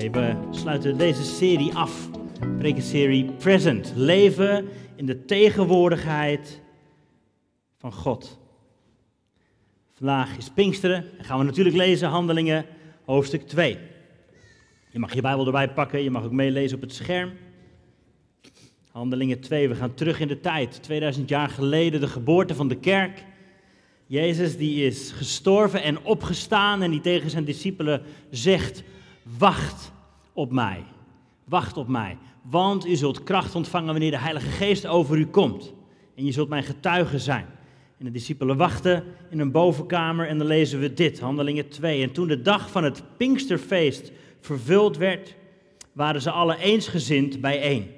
We sluiten deze serie af. Prekenserie Present. Leven in de tegenwoordigheid van God. Vandaag is Pinksteren en gaan we natuurlijk lezen Handelingen hoofdstuk 2. Je mag je Bijbel erbij pakken, je mag ook meelezen op het scherm. Handelingen 2, we gaan terug in de tijd. 2000 jaar geleden, de geboorte van de kerk. Jezus die is gestorven en opgestaan en die tegen zijn discipelen zegt, wacht op mij, wacht op mij. Want u zult kracht ontvangen wanneer de Heilige Geest over u komt. En je zult mijn getuige zijn. En de discipelen wachten in een bovenkamer en dan lezen we dit, Handelingen 2. En toen de dag van het Pinksterfeest vervuld werd, waren ze alle eensgezind bijeen.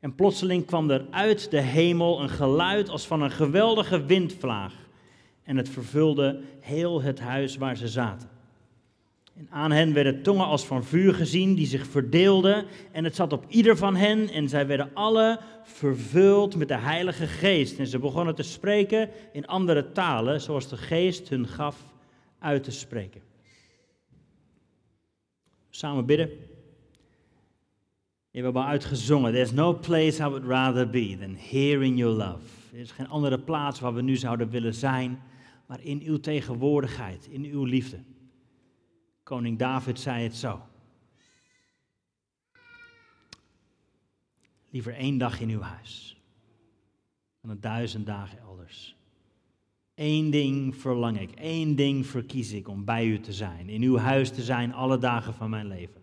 En plotseling kwam er uit de hemel een geluid als van een geweldige windvlaag. En het vervulde heel het huis waar ze zaten. En aan hen werden tongen als van vuur gezien, die zich verdeelden. En het zat op ieder van hen. En zij werden alle vervuld met de Heilige Geest. En ze begonnen te spreken in andere talen, zoals de Geest hun gaf uit te spreken. Samen bidden. We hebben al uitgezongen. There's no place I would rather be than here in your love. Er is geen andere plaats waar we nu zouden willen zijn, maar in uw tegenwoordigheid, in uw liefde. Koning David zei het zo. Liever één dag in uw huis dan een duizend dagen elders. Eén ding verlang ik, één ding verkies ik om bij u te zijn, in uw huis te zijn alle dagen van mijn leven.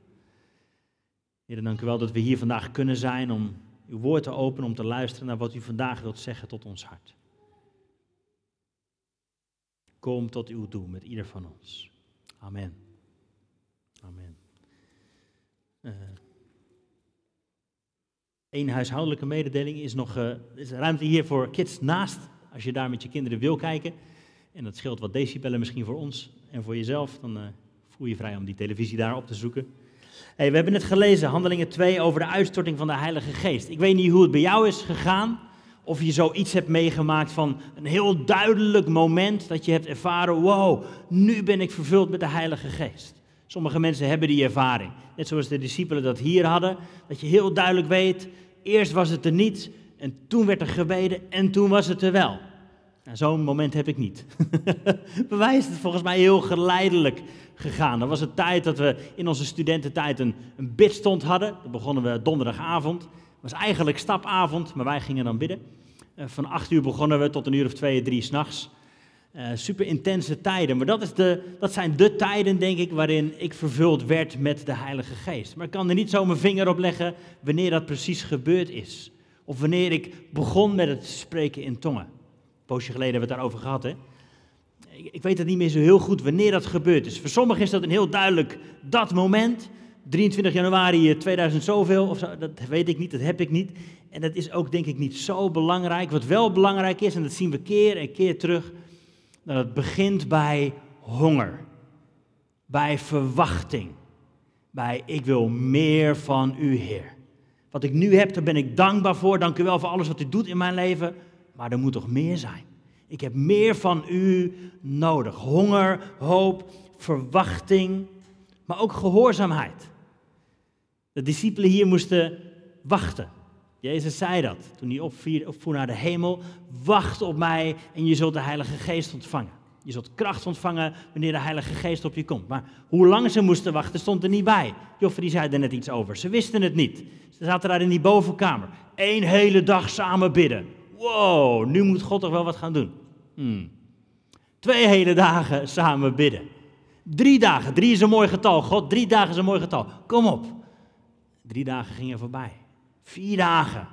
Heer, dank u wel dat we hier vandaag kunnen zijn om uw woord te openen, om te luisteren naar wat u vandaag wilt zeggen tot ons hart. Kom tot uw doel met ieder van ons. Amen. Amen. Eén huishoudelijke mededeling is nog, uh, is ruimte hier voor kids naast, als je daar met je kinderen wil kijken. En dat scheelt wat decibellen misschien voor ons en voor jezelf. Dan uh, voel je vrij om die televisie daar op te zoeken. Hey, we hebben net gelezen, Handelingen 2, over de uitstorting van de Heilige Geest. Ik weet niet hoe het bij jou is gegaan, of je zoiets hebt meegemaakt van een heel duidelijk moment dat je hebt ervaren, wow, nu ben ik vervuld met de Heilige Geest. Sommige mensen hebben die ervaring, net zoals de discipelen dat hier hadden, dat je heel duidelijk weet, eerst was het er niet, en toen werd er gebeden, en toen was het er wel. Nou, Zo'n moment heb ik niet. Bij is het volgens mij heel geleidelijk gegaan. Er was een tijd dat we in onze studententijd een, een bidstond hadden. Dat begonnen we donderdagavond. Het was eigenlijk stapavond, maar wij gingen dan bidden. Uh, van acht uur begonnen we tot een uur of twee, drie s'nachts. Uh, super intense tijden. Maar dat, is de, dat zijn de tijden, denk ik, waarin ik vervuld werd met de Heilige Geest. Maar ik kan er niet zo mijn vinger op leggen wanneer dat precies gebeurd is. Of wanneer ik begon met het spreken in tongen. Een poosje geleden hebben we het daarover gehad, hè? Ik weet het niet meer zo heel goed wanneer dat gebeurd is. Voor sommigen is dat een heel duidelijk dat moment. 23 januari 2000 zoveel, of zo, dat weet ik niet, dat heb ik niet. En dat is ook denk ik niet zo belangrijk. Wat wel belangrijk is, en dat zien we keer en keer terug, dat begint bij honger. Bij verwachting. Bij ik wil meer van u, Heer. Wat ik nu heb, daar ben ik dankbaar voor. Dank u wel voor alles wat u doet in mijn leven. Maar er moet toch meer zijn. Ik heb meer van u nodig. Honger, hoop, verwachting, maar ook gehoorzaamheid. De discipelen hier moesten wachten. Jezus zei dat toen hij opvoer naar de hemel. Wacht op mij en je zult de Heilige Geest ontvangen. Je zult kracht ontvangen wanneer de Heilige Geest op je komt. Maar hoe lang ze moesten wachten stond er niet bij. Joffre die zei er net iets over. Ze wisten het niet. Ze zaten daar in die bovenkamer. Eén hele dag samen bidden. Wow, nu moet God toch wel wat gaan doen. Hmm. Twee hele dagen samen bidden. Drie dagen, drie is een mooi getal. God, drie dagen is een mooi getal. Kom op. Drie dagen gingen voorbij. Vier dagen.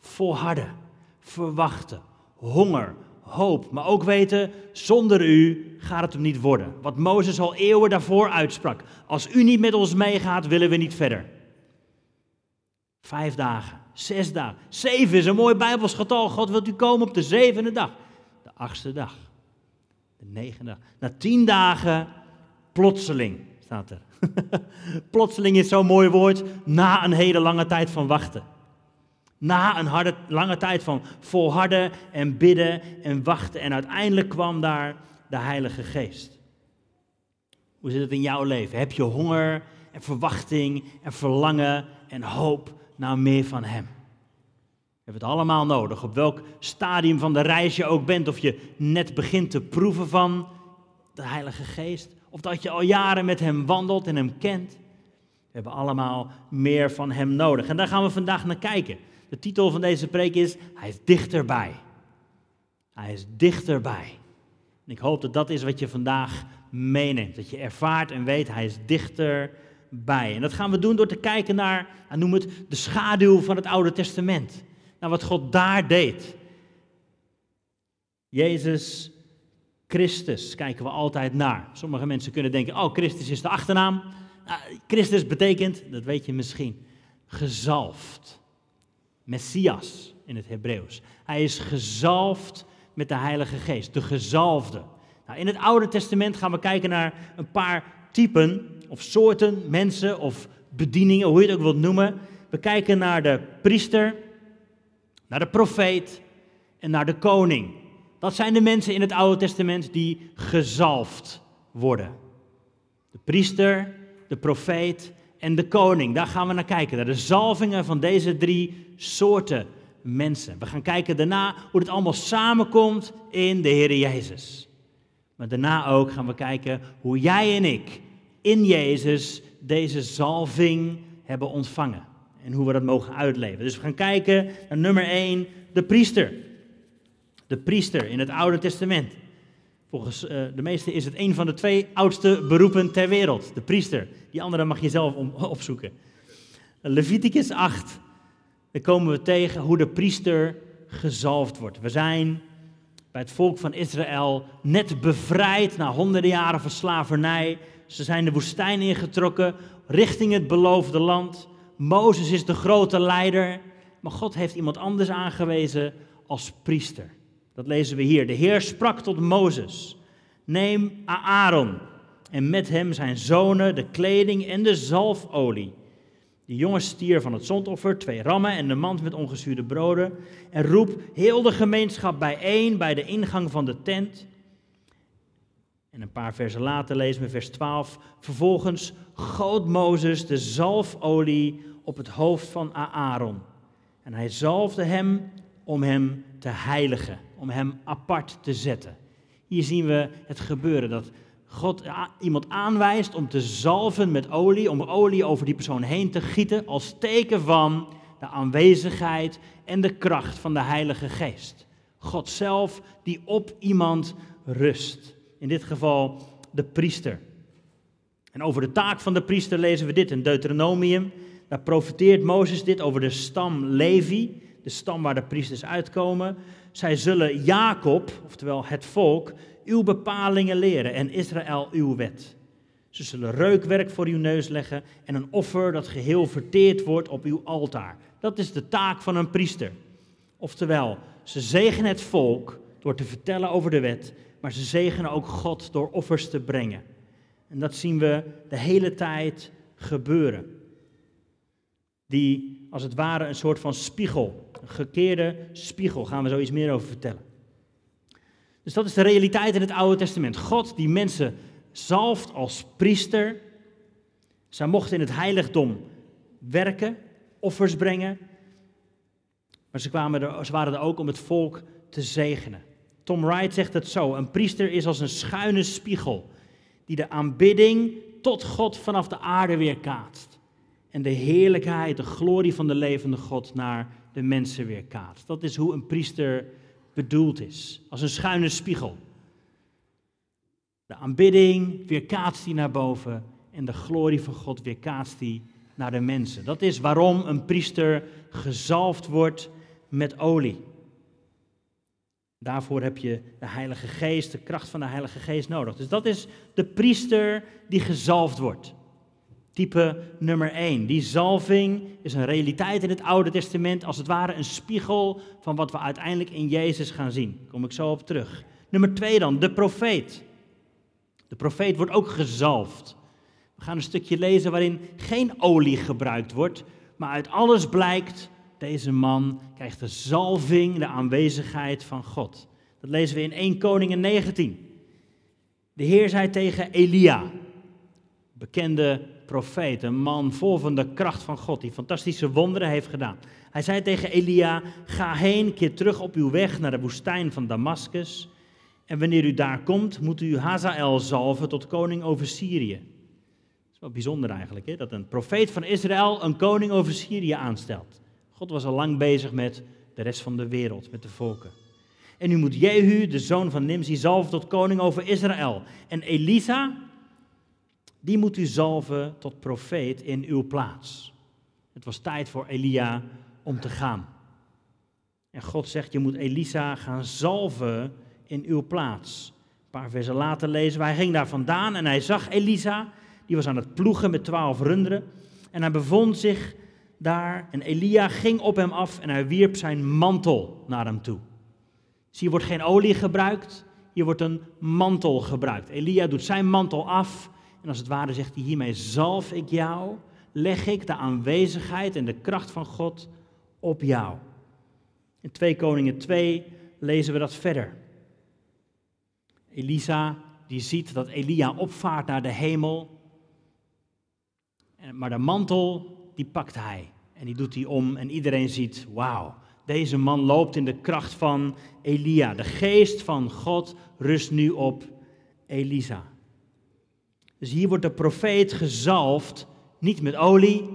Volharden. Verwachten. Honger. Hoop. Maar ook weten, zonder u gaat het hem niet worden. Wat Mozes al eeuwen daarvoor uitsprak. Als u niet met ons meegaat, willen we niet verder. Vijf dagen. Zes dagen. Zeven is een mooi Bijbels getal. God wilt u komen op de zevende dag. De achtste dag. De negende dag. Na tien dagen, plotseling, staat er. plotseling is zo'n mooi woord. Na een hele lange tijd van wachten. Na een harde, lange tijd van volharden en bidden en wachten. En uiteindelijk kwam daar de Heilige Geest. Hoe zit het in jouw leven? Heb je honger en verwachting en verlangen en hoop naar meer van Hem. We hebben het allemaal nodig, op welk stadium van de reis je ook bent, of je net begint te proeven van de Heilige Geest, of dat je al jaren met Hem wandelt en Hem kent. We hebben allemaal meer van Hem nodig. En daar gaan we vandaag naar kijken. De titel van deze preek is Hij is dichterbij. Hij is dichterbij. En ik hoop dat dat is wat je vandaag meeneemt. Dat je ervaart en weet, Hij is dichterbij. En dat gaan we doen door te kijken naar, noem het, de schaduw van het Oude Testament. Naar wat God daar deed. Jezus Christus kijken we altijd naar. Sommige mensen kunnen denken, oh, Christus is de achternaam. Christus betekent, dat weet je misschien, gezalfd. Messias in het Hebreeuws. Hij is gezalfd met de Heilige Geest, de gezalfde. Nou, in het Oude Testament gaan we kijken naar een paar typen of soorten mensen of bedieningen, hoe je het ook wilt noemen. We kijken naar de priester, naar de profeet en naar de koning. Dat zijn de mensen in het Oude Testament die gezalfd worden. De priester, de profeet en de koning. Daar gaan we naar kijken, naar de zalvingen van deze drie soorten mensen. We gaan kijken daarna hoe het allemaal samenkomt in de Heer Jezus. Maar daarna ook gaan we kijken hoe jij en ik in Jezus deze zalving hebben ontvangen. En hoe we dat mogen uitleven. Dus we gaan kijken naar nummer 1, de priester. De priester in het Oude Testament. Volgens uh, de meesten is het een van de twee oudste beroepen ter wereld, de priester. Die andere mag je zelf opzoeken. Leviticus 8, daar komen we tegen hoe de priester gezalfd wordt. We zijn bij het volk van Israël net bevrijd na honderden jaren van slavernij. Ze zijn de woestijn ingetrokken richting het beloofde land. Mozes is de grote leider, maar God heeft iemand anders aangewezen als priester. Dat lezen we hier. De Heer sprak tot Mozes: Neem Aaron en met hem zijn zonen, de kleding en de zalfolie de jonge stier van het zondoffer, twee rammen en de mand met ongezuurde broden. En roep heel de gemeenschap bijeen bij de ingang van de tent. En een paar versen later lezen we vers 12. Vervolgens goot Mozes de zalfolie op het hoofd van Aaron. En hij zalfde hem om hem te heiligen, om hem apart te zetten. Hier zien we het gebeuren, dat God iemand aanwijst om te zalven met olie, om olie over die persoon heen te gieten als teken van de aanwezigheid en de kracht van de Heilige Geest. God zelf die op iemand rust. In dit geval de priester. En over de taak van de priester lezen we dit in Deuteronomium. Daar profeteert Mozes dit over de stam Levi, de stam waar de priesters uitkomen. Zij zullen Jacob, oftewel het volk, uw bepalingen leren en Israël uw wet. Ze zullen reukwerk voor uw neus leggen en een offer dat geheel verteerd wordt op uw altaar. Dat is de taak van een priester. Oftewel, ze zegenen het volk door te vertellen over de wet, maar ze zegenen ook God door offers te brengen. En dat zien we de hele tijd gebeuren. Die als het ware een soort van spiegel, gekeerde spiegel, gaan we zo iets meer over vertellen. Dus dat is de realiteit in het Oude Testament. God die mensen zalft als priester. Zij mochten in het heiligdom werken, offers brengen. Maar ze, kwamen er, ze waren er ook om het volk te zegenen. Tom Wright zegt het zo: een priester is als een schuine spiegel die de aanbidding tot God vanaf de aarde weerkaatst. En de heerlijkheid, de glorie van de levende God naar de mensen weerkaatst. Dat is hoe een priester bedoeld is. Als een schuine spiegel. De aanbidding weerkaatst hij naar boven en de glorie van God weerkaatst hij naar de mensen. Dat is waarom een priester gezalfd wordt met olie. Daarvoor heb je de Heilige Geest, de kracht van de Heilige Geest nodig. Dus dat is de priester die gezalfd wordt. Type nummer 1. Die zalving is een realiteit in het Oude Testament, als het ware een spiegel van wat we uiteindelijk in Jezus gaan zien. Daar kom ik zo op terug. Nummer 2 dan, de profeet. De profeet wordt ook gezalfd. We gaan een stukje lezen waarin geen olie gebruikt wordt, maar uit alles blijkt, deze man krijgt de zalving, de aanwezigheid van God. Dat lezen we in 1 Koningen 19. De Heer zei tegen Elia, bekende profeet, een man vol van de kracht van God, die fantastische wonderen heeft gedaan. Hij zei tegen Elia, ga heen, keer terug op uw weg naar de woestijn van Damascus. En wanneer u daar komt, moet u Hazael zalven tot koning over Syrië. Dat is wel bijzonder eigenlijk, hè? dat een profeet van Israël een koning over Syrië aanstelt. God was al lang bezig met de rest van de wereld, met de volken. En u moet Jehu, de zoon van Nimsi, zalven tot koning over Israël. En Elisa, die moet u zalven tot profeet in uw plaats. Het was tijd voor Elia om te gaan. En God zegt, je moet Elisa gaan zalven in uw plaats. Een paar versen later lezen hij ging daar vandaan en hij zag Elisa, die was aan het ploegen met twaalf runderen. En hij bevond zich daar en Elia ging op hem af en hij wierp zijn mantel naar hem toe. Dus hier wordt geen olie gebruikt, hier wordt een mantel gebruikt. Elia doet zijn mantel af en als het ware zegt hij hiermee zalf ik jou, leg ik de aanwezigheid en de kracht van God op jou. In 2 Koningen 2 lezen we dat verder. Elisa die ziet dat Elia opvaart naar de hemel, maar de mantel die pakt hij en die doet hij om en iedereen ziet, wauw, deze man loopt in de kracht van Elia. De geest van God rust nu op Elisa. Dus hier wordt de profeet gezalfd, niet met olie,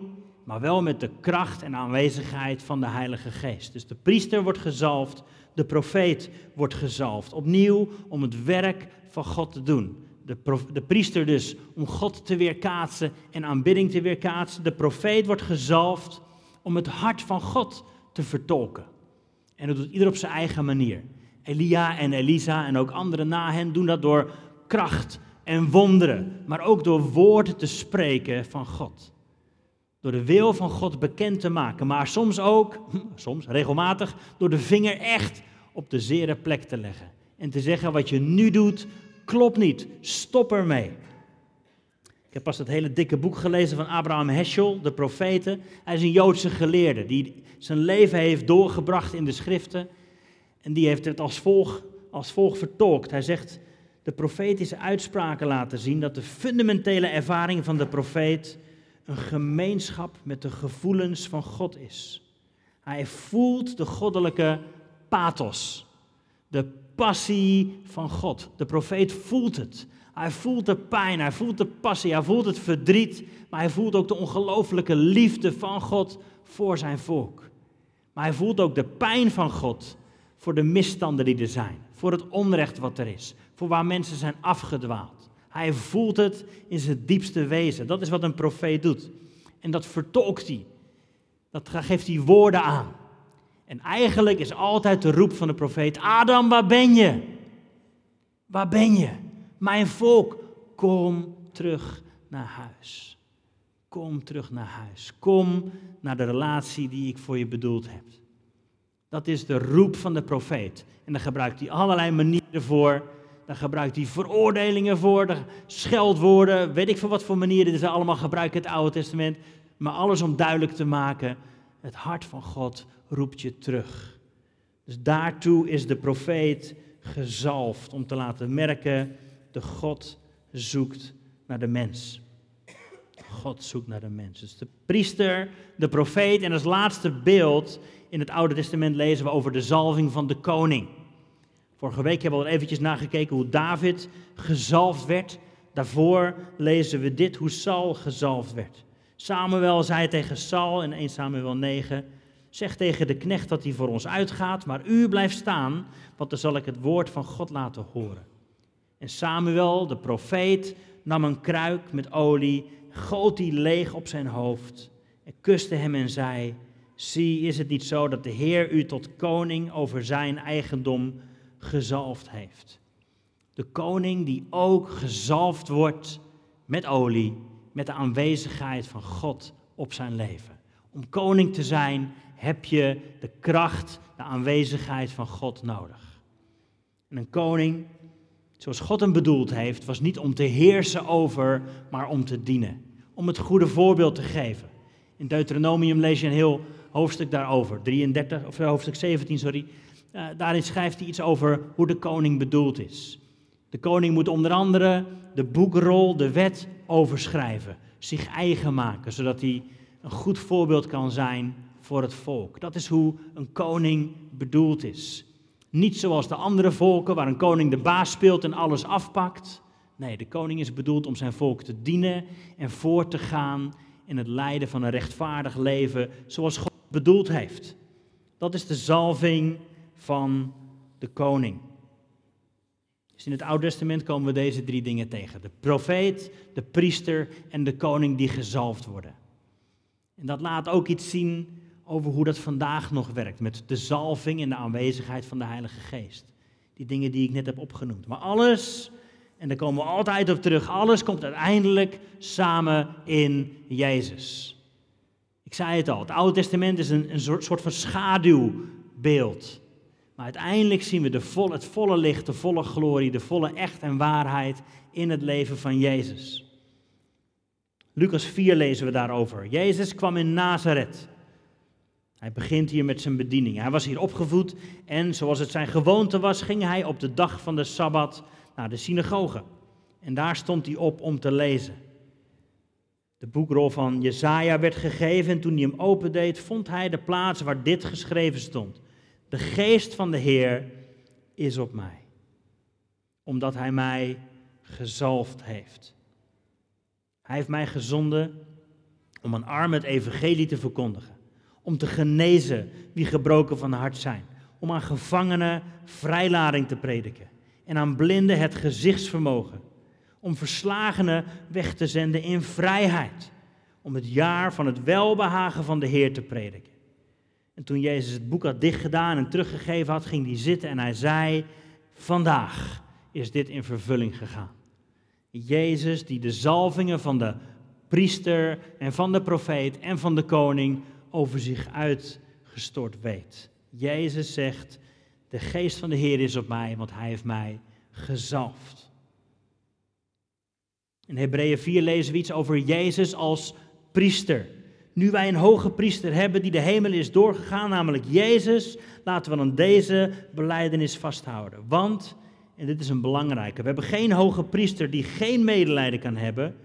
maar wel met de kracht en aanwezigheid van de Heilige Geest. Dus de priester wordt gezalfd, de profeet wordt gezalfd. Opnieuw om het werk van God te doen. De, de, priester dus om God te weerkaatsen en aanbidding te weerkaatsen. De profeet wordt gezalfd om het hart van God te vertolken. En dat doet ieder op zijn eigen manier. Elia en Elisa en ook anderen na hen doen dat door kracht en wonderen, maar ook door woorden te spreken van God. Door de wil van God bekend te maken, maar soms ook, soms regelmatig, door de vinger echt op de zere plek te leggen. En te zeggen wat je nu doet, klopt niet, stop ermee. Ik heb pas het hele dikke boek gelezen van Abraham Heschel, de profeten. Hij is een Joodse geleerde die zijn leven heeft doorgebracht in de schriften. En die heeft het als volg, als volg vertolkt. Hij zegt, de profetische uitspraken laten zien dat de fundamentele ervaring van de profeet een gemeenschap met de gevoelens van God is. Hij voelt de goddelijke pathos, de passie van God. De profeet voelt het. Hij voelt de pijn, hij voelt de passie, hij voelt het verdriet, maar hij voelt ook de ongelooflijke liefde van God voor zijn volk. Maar hij voelt ook de pijn van God voor de misstanden die er zijn, voor het onrecht wat er is, voor waar mensen zijn afgedwaald. Hij voelt het in zijn diepste wezen. Dat is wat een profeet doet. En dat vertolkt hij. Dat geeft hij woorden aan. En eigenlijk is altijd de roep van de profeet: Adam, waar ben je? Waar ben je? Mijn volk, kom terug naar huis. Kom terug naar huis. Kom naar de relatie die ik voor je bedoeld heb. Dat is de roep van de profeet. En daar gebruikt hij allerlei manieren voor. Daar gebruikt hij veroordelingen voor, scheldwoorden, weet ik voor wat voor manieren ze allemaal gebruiken het Oude Testament. Maar alles om duidelijk te maken, het hart van God roept je terug. Dus daartoe is de profeet gezalfd om te laten merken de God zoekt naar de mens. God zoekt naar de mens. Dus de priester, de profeet en als laatste beeld in het Oude Testament lezen we over de zalving van de koning. Vorige week hebben we al eventjes nagekeken hoe David gezalfd werd. Daarvoor lezen we dit, hoe Saul gezalfd werd. Samuel zei tegen Saul in 1 Samuel 9, zeg tegen de knecht dat hij voor ons uitgaat, maar u blijft staan, want dan zal ik het woord van God laten horen. En Samuel, de profeet, nam een kruik met olie, goot die leeg op zijn hoofd en kuste hem en zei: Zie, is het niet zo dat de Heer u tot koning over zijn eigendom gezalfd heeft? De koning die ook gezalfd wordt met olie, met de aanwezigheid van God op zijn leven. Om koning te zijn heb je de kracht, de aanwezigheid van God nodig. En een koning zoals God hem bedoeld heeft, was niet om te heersen over, maar om te dienen. Om het goede voorbeeld te geven. In Deuteronomium lees je een heel hoofdstuk daarover, 33, of hoofdstuk 17, sorry. Uh, daarin schrijft hij iets over hoe de koning bedoeld is. De koning moet onder andere de boekrol, de wet, overschrijven. zich eigen maken, zodat hij een goed voorbeeld kan zijn voor het volk. Dat is hoe een koning bedoeld is. Niet zoals de andere volken, waar een koning de baas speelt en alles afpakt. Nee, de koning is bedoeld om zijn volk te dienen en voor te gaan in het leiden van een rechtvaardig leven zoals God bedoeld heeft. Dat is de zalving van de koning. Dus in het Oude Testament komen we deze drie dingen tegen: de profeet, de priester en de koning die gezalfd worden. En dat laat ook iets zien over hoe dat vandaag nog werkt met de zalving en de aanwezigheid van de Heilige Geest. Die dingen die ik net heb opgenoemd. Maar alles, en daar komen we altijd op terug, alles komt uiteindelijk samen in Jezus. Ik zei het al, het Oude Testament is een, een soort van schaduwbeeld. Uiteindelijk zien we de het volle licht, de volle glorie, de volle echt en waarheid in het leven van Jezus. Lucas 4 lezen we daarover. Jezus kwam in Nazareth. Hij begint hier met zijn bediening. Hij was hier opgevoed en zoals het zijn gewoonte was, ging hij op de dag van de Sabbat naar de synagoge. En daar stond hij op om te lezen. De boekrol van Jesaja werd gegeven en toen hij hem opendeed, vond hij de plaats waar dit geschreven stond. De geest van de Heer is op mij, omdat hij mij gezalfd heeft. Hij heeft mij gezonden om een arm het evangelie te verkondigen om te genezen wie gebroken van hart zijn, om aan gevangenen vrijlading te prediken en aan blinden het gezichtsvermogen, om verslagenen weg te zenden in vrijheid, om het jaar van het welbehagen van de Heer te prediken. En toen Jezus het boek had dichtgedaan en teruggegeven had, ging hij zitten en hij zei, vandaag is dit in vervulling gegaan. Jezus die de zalvingen van de priester en van de profeet en van de koning over zich uitgestort weet. Jezus zegt, de geest van de Heer is op mij, want hij heeft mij gezalfd. In Hebreeën 4 lezen we iets over Jezus als priester. Nu wij een hoge priester hebben die de hemel is doorgegaan, namelijk Jezus, laten we dan deze beleidenis vasthouden. Want, en dit is een belangrijke, we hebben geen hoge priester die geen medelijden kan hebben,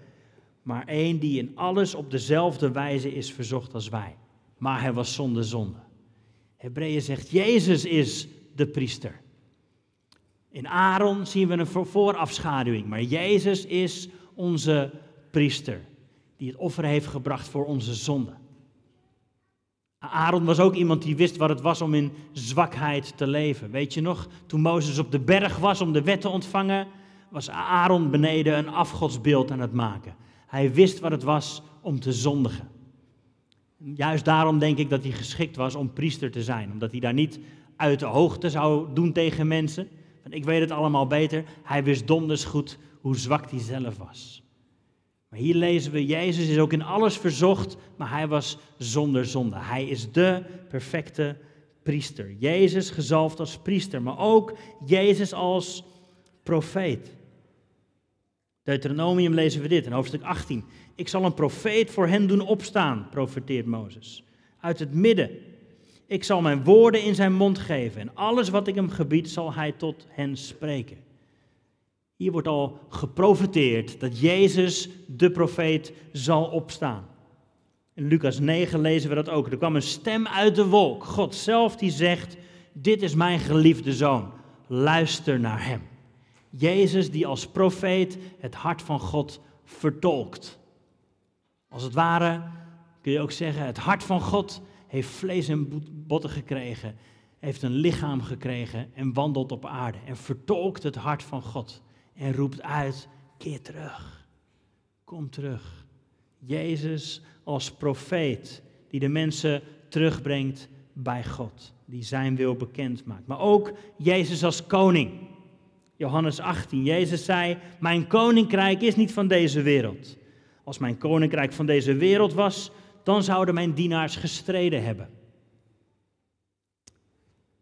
maar één die in alles op dezelfde wijze is verzocht als wij maar hij was zonder zonde. Hebreeën zegt, Jezus is de priester. In Aaron zien we een voorafschaduwing, maar Jezus is onze priester, die het offer heeft gebracht voor onze zonde. Aaron was ook iemand die wist wat het was om in zwakheid te leven. Weet je nog, toen Mozes op de berg was om de wet te ontvangen, was Aaron beneden een afgodsbeeld aan het maken. Hij wist wat het was om te zondigen. Juist daarom denk ik dat hij geschikt was om priester te zijn. Omdat hij daar niet uit de hoogte zou doen tegen mensen. Ik weet het allemaal beter. Hij wist donders goed hoe zwak hij zelf was. Hier lezen we, Jezus is ook in alles verzocht, maar hij was zonder zonde. Hij is de perfecte priester. Jezus gezalfd als priester, maar ook Jezus als profeet. Deuteronomium lezen we dit in hoofdstuk 18. Ik zal een profeet voor hen doen opstaan, profeteert Mozes. Uit het midden. Ik zal mijn woorden in zijn mond geven en alles wat ik hem gebied zal hij tot hen spreken. Hier wordt al geprofeteerd dat Jezus, de profeet, zal opstaan. In Lucas 9 lezen we dat ook. Er kwam een stem uit de wolk, God zelf die zegt, dit is mijn geliefde zoon, luister naar hem. Jezus die als profeet het hart van God vertolkt. Als het ware kun je ook zeggen, het hart van God heeft vlees en botten gekregen, heeft een lichaam gekregen en wandelt op aarde en vertolkt het hart van God en roept uit, keer terug, kom terug. Jezus als profeet die de mensen terugbrengt bij God, die zijn wil bekend maakt. Maar ook Jezus als koning. Johannes 18, Jezus zei, mijn koninkrijk is niet van deze wereld. Als mijn koninkrijk van deze wereld was, dan zouden mijn dienaars gestreden hebben.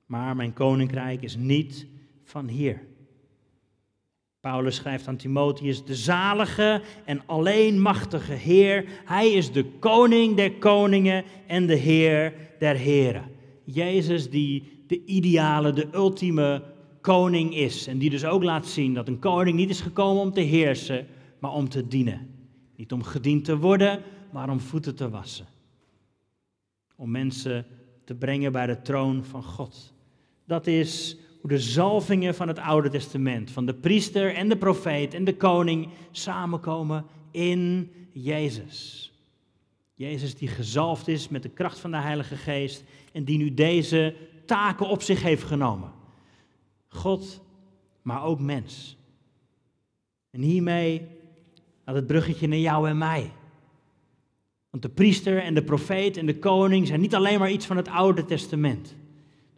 Maar mijn koninkrijk is niet van hier. Paulus schrijft aan Timotheus, de zalige en alleenmachtige Heer, Hij is de koning der koningen en de Heer der heren. Jezus die de ideale, de ultieme koning is. En die dus ook laat zien dat een koning niet is gekomen om te heersen, maar om te dienen. Niet om gediend te worden, maar om voeten te wassen. Om mensen te brengen bij de troon van God. Dat is hoe de zalvingen van het Oude Testament, van de priester en de profeet en de koning samenkomen in Jezus. Jezus die gezalfd is met de kracht van de Heilige Geest en die nu deze taken op zich heeft genomen. God, maar ook mens. En hiermee gaat het bruggetje naar jou en mij. Want de priester en de profeet en de koning zijn niet alleen maar iets van het Oude Testament.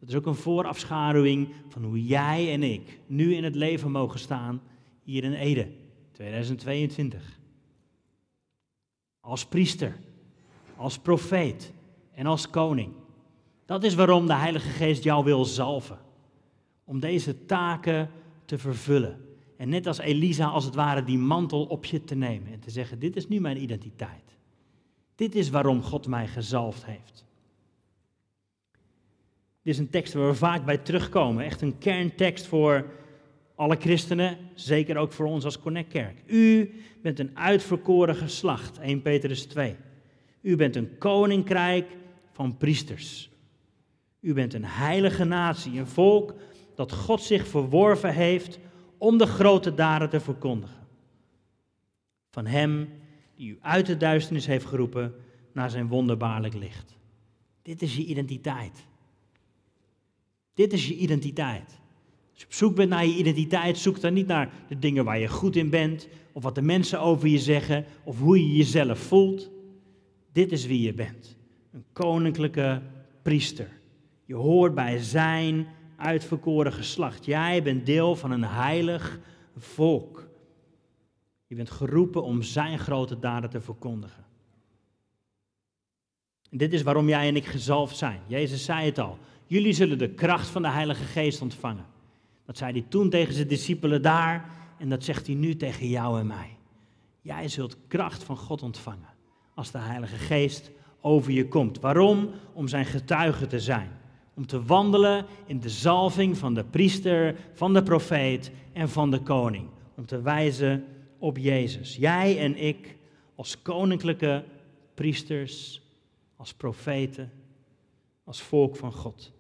Dat is ook een voorafschaduwing van hoe jij en ik nu in het leven mogen staan hier in Ede, 2022. Als priester, als profeet en als koning. Dat is waarom de Heilige Geest jou wil zalven. Om deze taken te vervullen. En net als Elisa, als het ware, die mantel op je te nemen en te zeggen: Dit is nu mijn identiteit. Dit is waarom God mij gezalfd heeft. Dit is een tekst waar we vaak bij terugkomen. Echt een kerntekst voor alle christenen, zeker ook voor ons als Connectkerk. U bent een uitverkoren geslacht, 1 Petrus 2. U bent een koninkrijk van priesters. U bent een heilige natie, een volk dat God zich verworven heeft om de grote daden te verkondigen. Van Hem die u uit de duisternis heeft geroepen naar zijn wonderbaarlijk licht. Dit is je identiteit. Dit is je identiteit. Als je op zoek bent naar je identiteit, zoek dan niet naar de dingen waar je goed in bent, of wat de mensen over je zeggen, of hoe je jezelf voelt. Dit is wie je bent. Een koninklijke priester. Je hoort bij zijn uitverkoren geslacht. Jij bent deel van een heilig volk. Je bent geroepen om zijn grote daden te verkondigen. Dit is waarom jij en ik gezalfd zijn. Jezus zei het al. Jullie zullen de kracht van de Heilige Geest ontvangen. Dat zei hij toen tegen zijn discipelen daar en dat zegt hij nu tegen jou en mij. Jij zult kracht van God ontvangen als de Heilige Geest over je komt. Waarom? Om zijn getuige te zijn. Om te wandelen in de zalving van de priester, van de profeet en van de koning. Om te wijzen op Jezus. Jij en ik als koninklijke priesters, als profeten, als volk van God.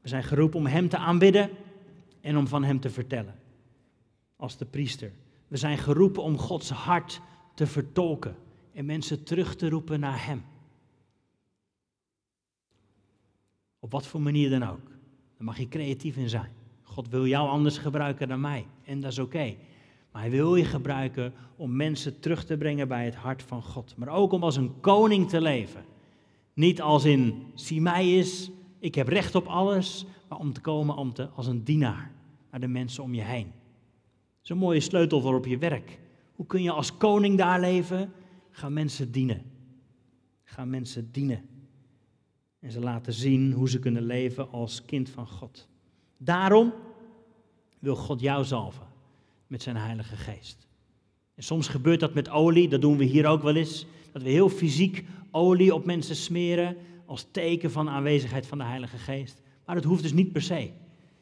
We zijn geroepen om Hem te aanbidden en om van Hem te vertellen. Als de priester. We zijn geroepen om Gods hart te vertolken en mensen terug te roepen naar Hem. Op wat voor manier dan ook. Daar mag je creatief in zijn. God wil jou anders gebruiken dan mij en dat is oké. Maar hij wil je gebruiken om mensen terug te brengen bij het hart van God. Maar ook om als een koning te leven. Niet als in, zie mij ik heb recht op alles, maar om te komen om te, als een dienaar naar de mensen om je heen. Zo'n mooie sleutel voor op je werk. Hoe kun je als koning daar leven? Ga mensen dienen. Ga mensen dienen. En ze laten zien hoe ze kunnen leven als kind van God. Daarom wil God jou zalven met zijn Heilige Geest. En soms gebeurt dat met olie, dat doen we hier ook wel eens. Dat we heel fysiek olie op mensen smeren als teken van de aanwezigheid van de Heilige Geest. Maar dat hoeft dus niet per se.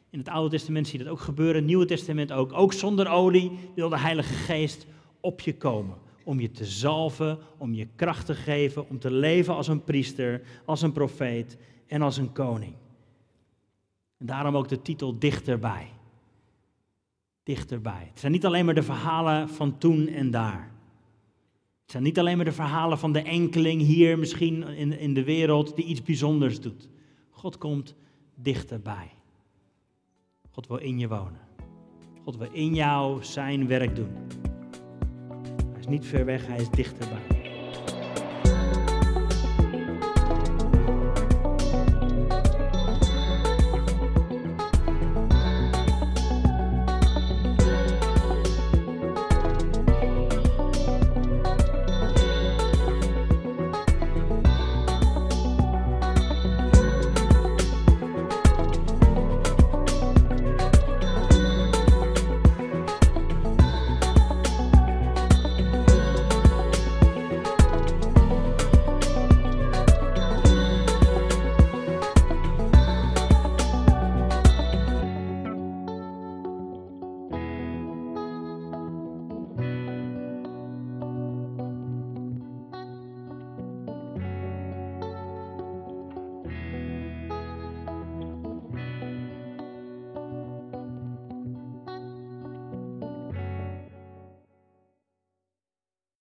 In het Oude Testament zie je dat ook gebeuren, het Nieuwe Testament ook. Ook zonder olie wil de Heilige Geest op je komen. Om je te zalven, om je kracht te geven, om te leven als een priester, als een profeet en als een koning. En daarom ook de titel Dichterbij. Dichterbij. Het zijn niet alleen maar de verhalen van toen en daar. Zijn niet alleen maar de verhalen van de enkeling hier misschien in, in de wereld die iets bijzonders doet. God komt dichterbij. God wil in je wonen. God wil in jou zijn werk doen. Hij is niet ver weg, hij is dichterbij.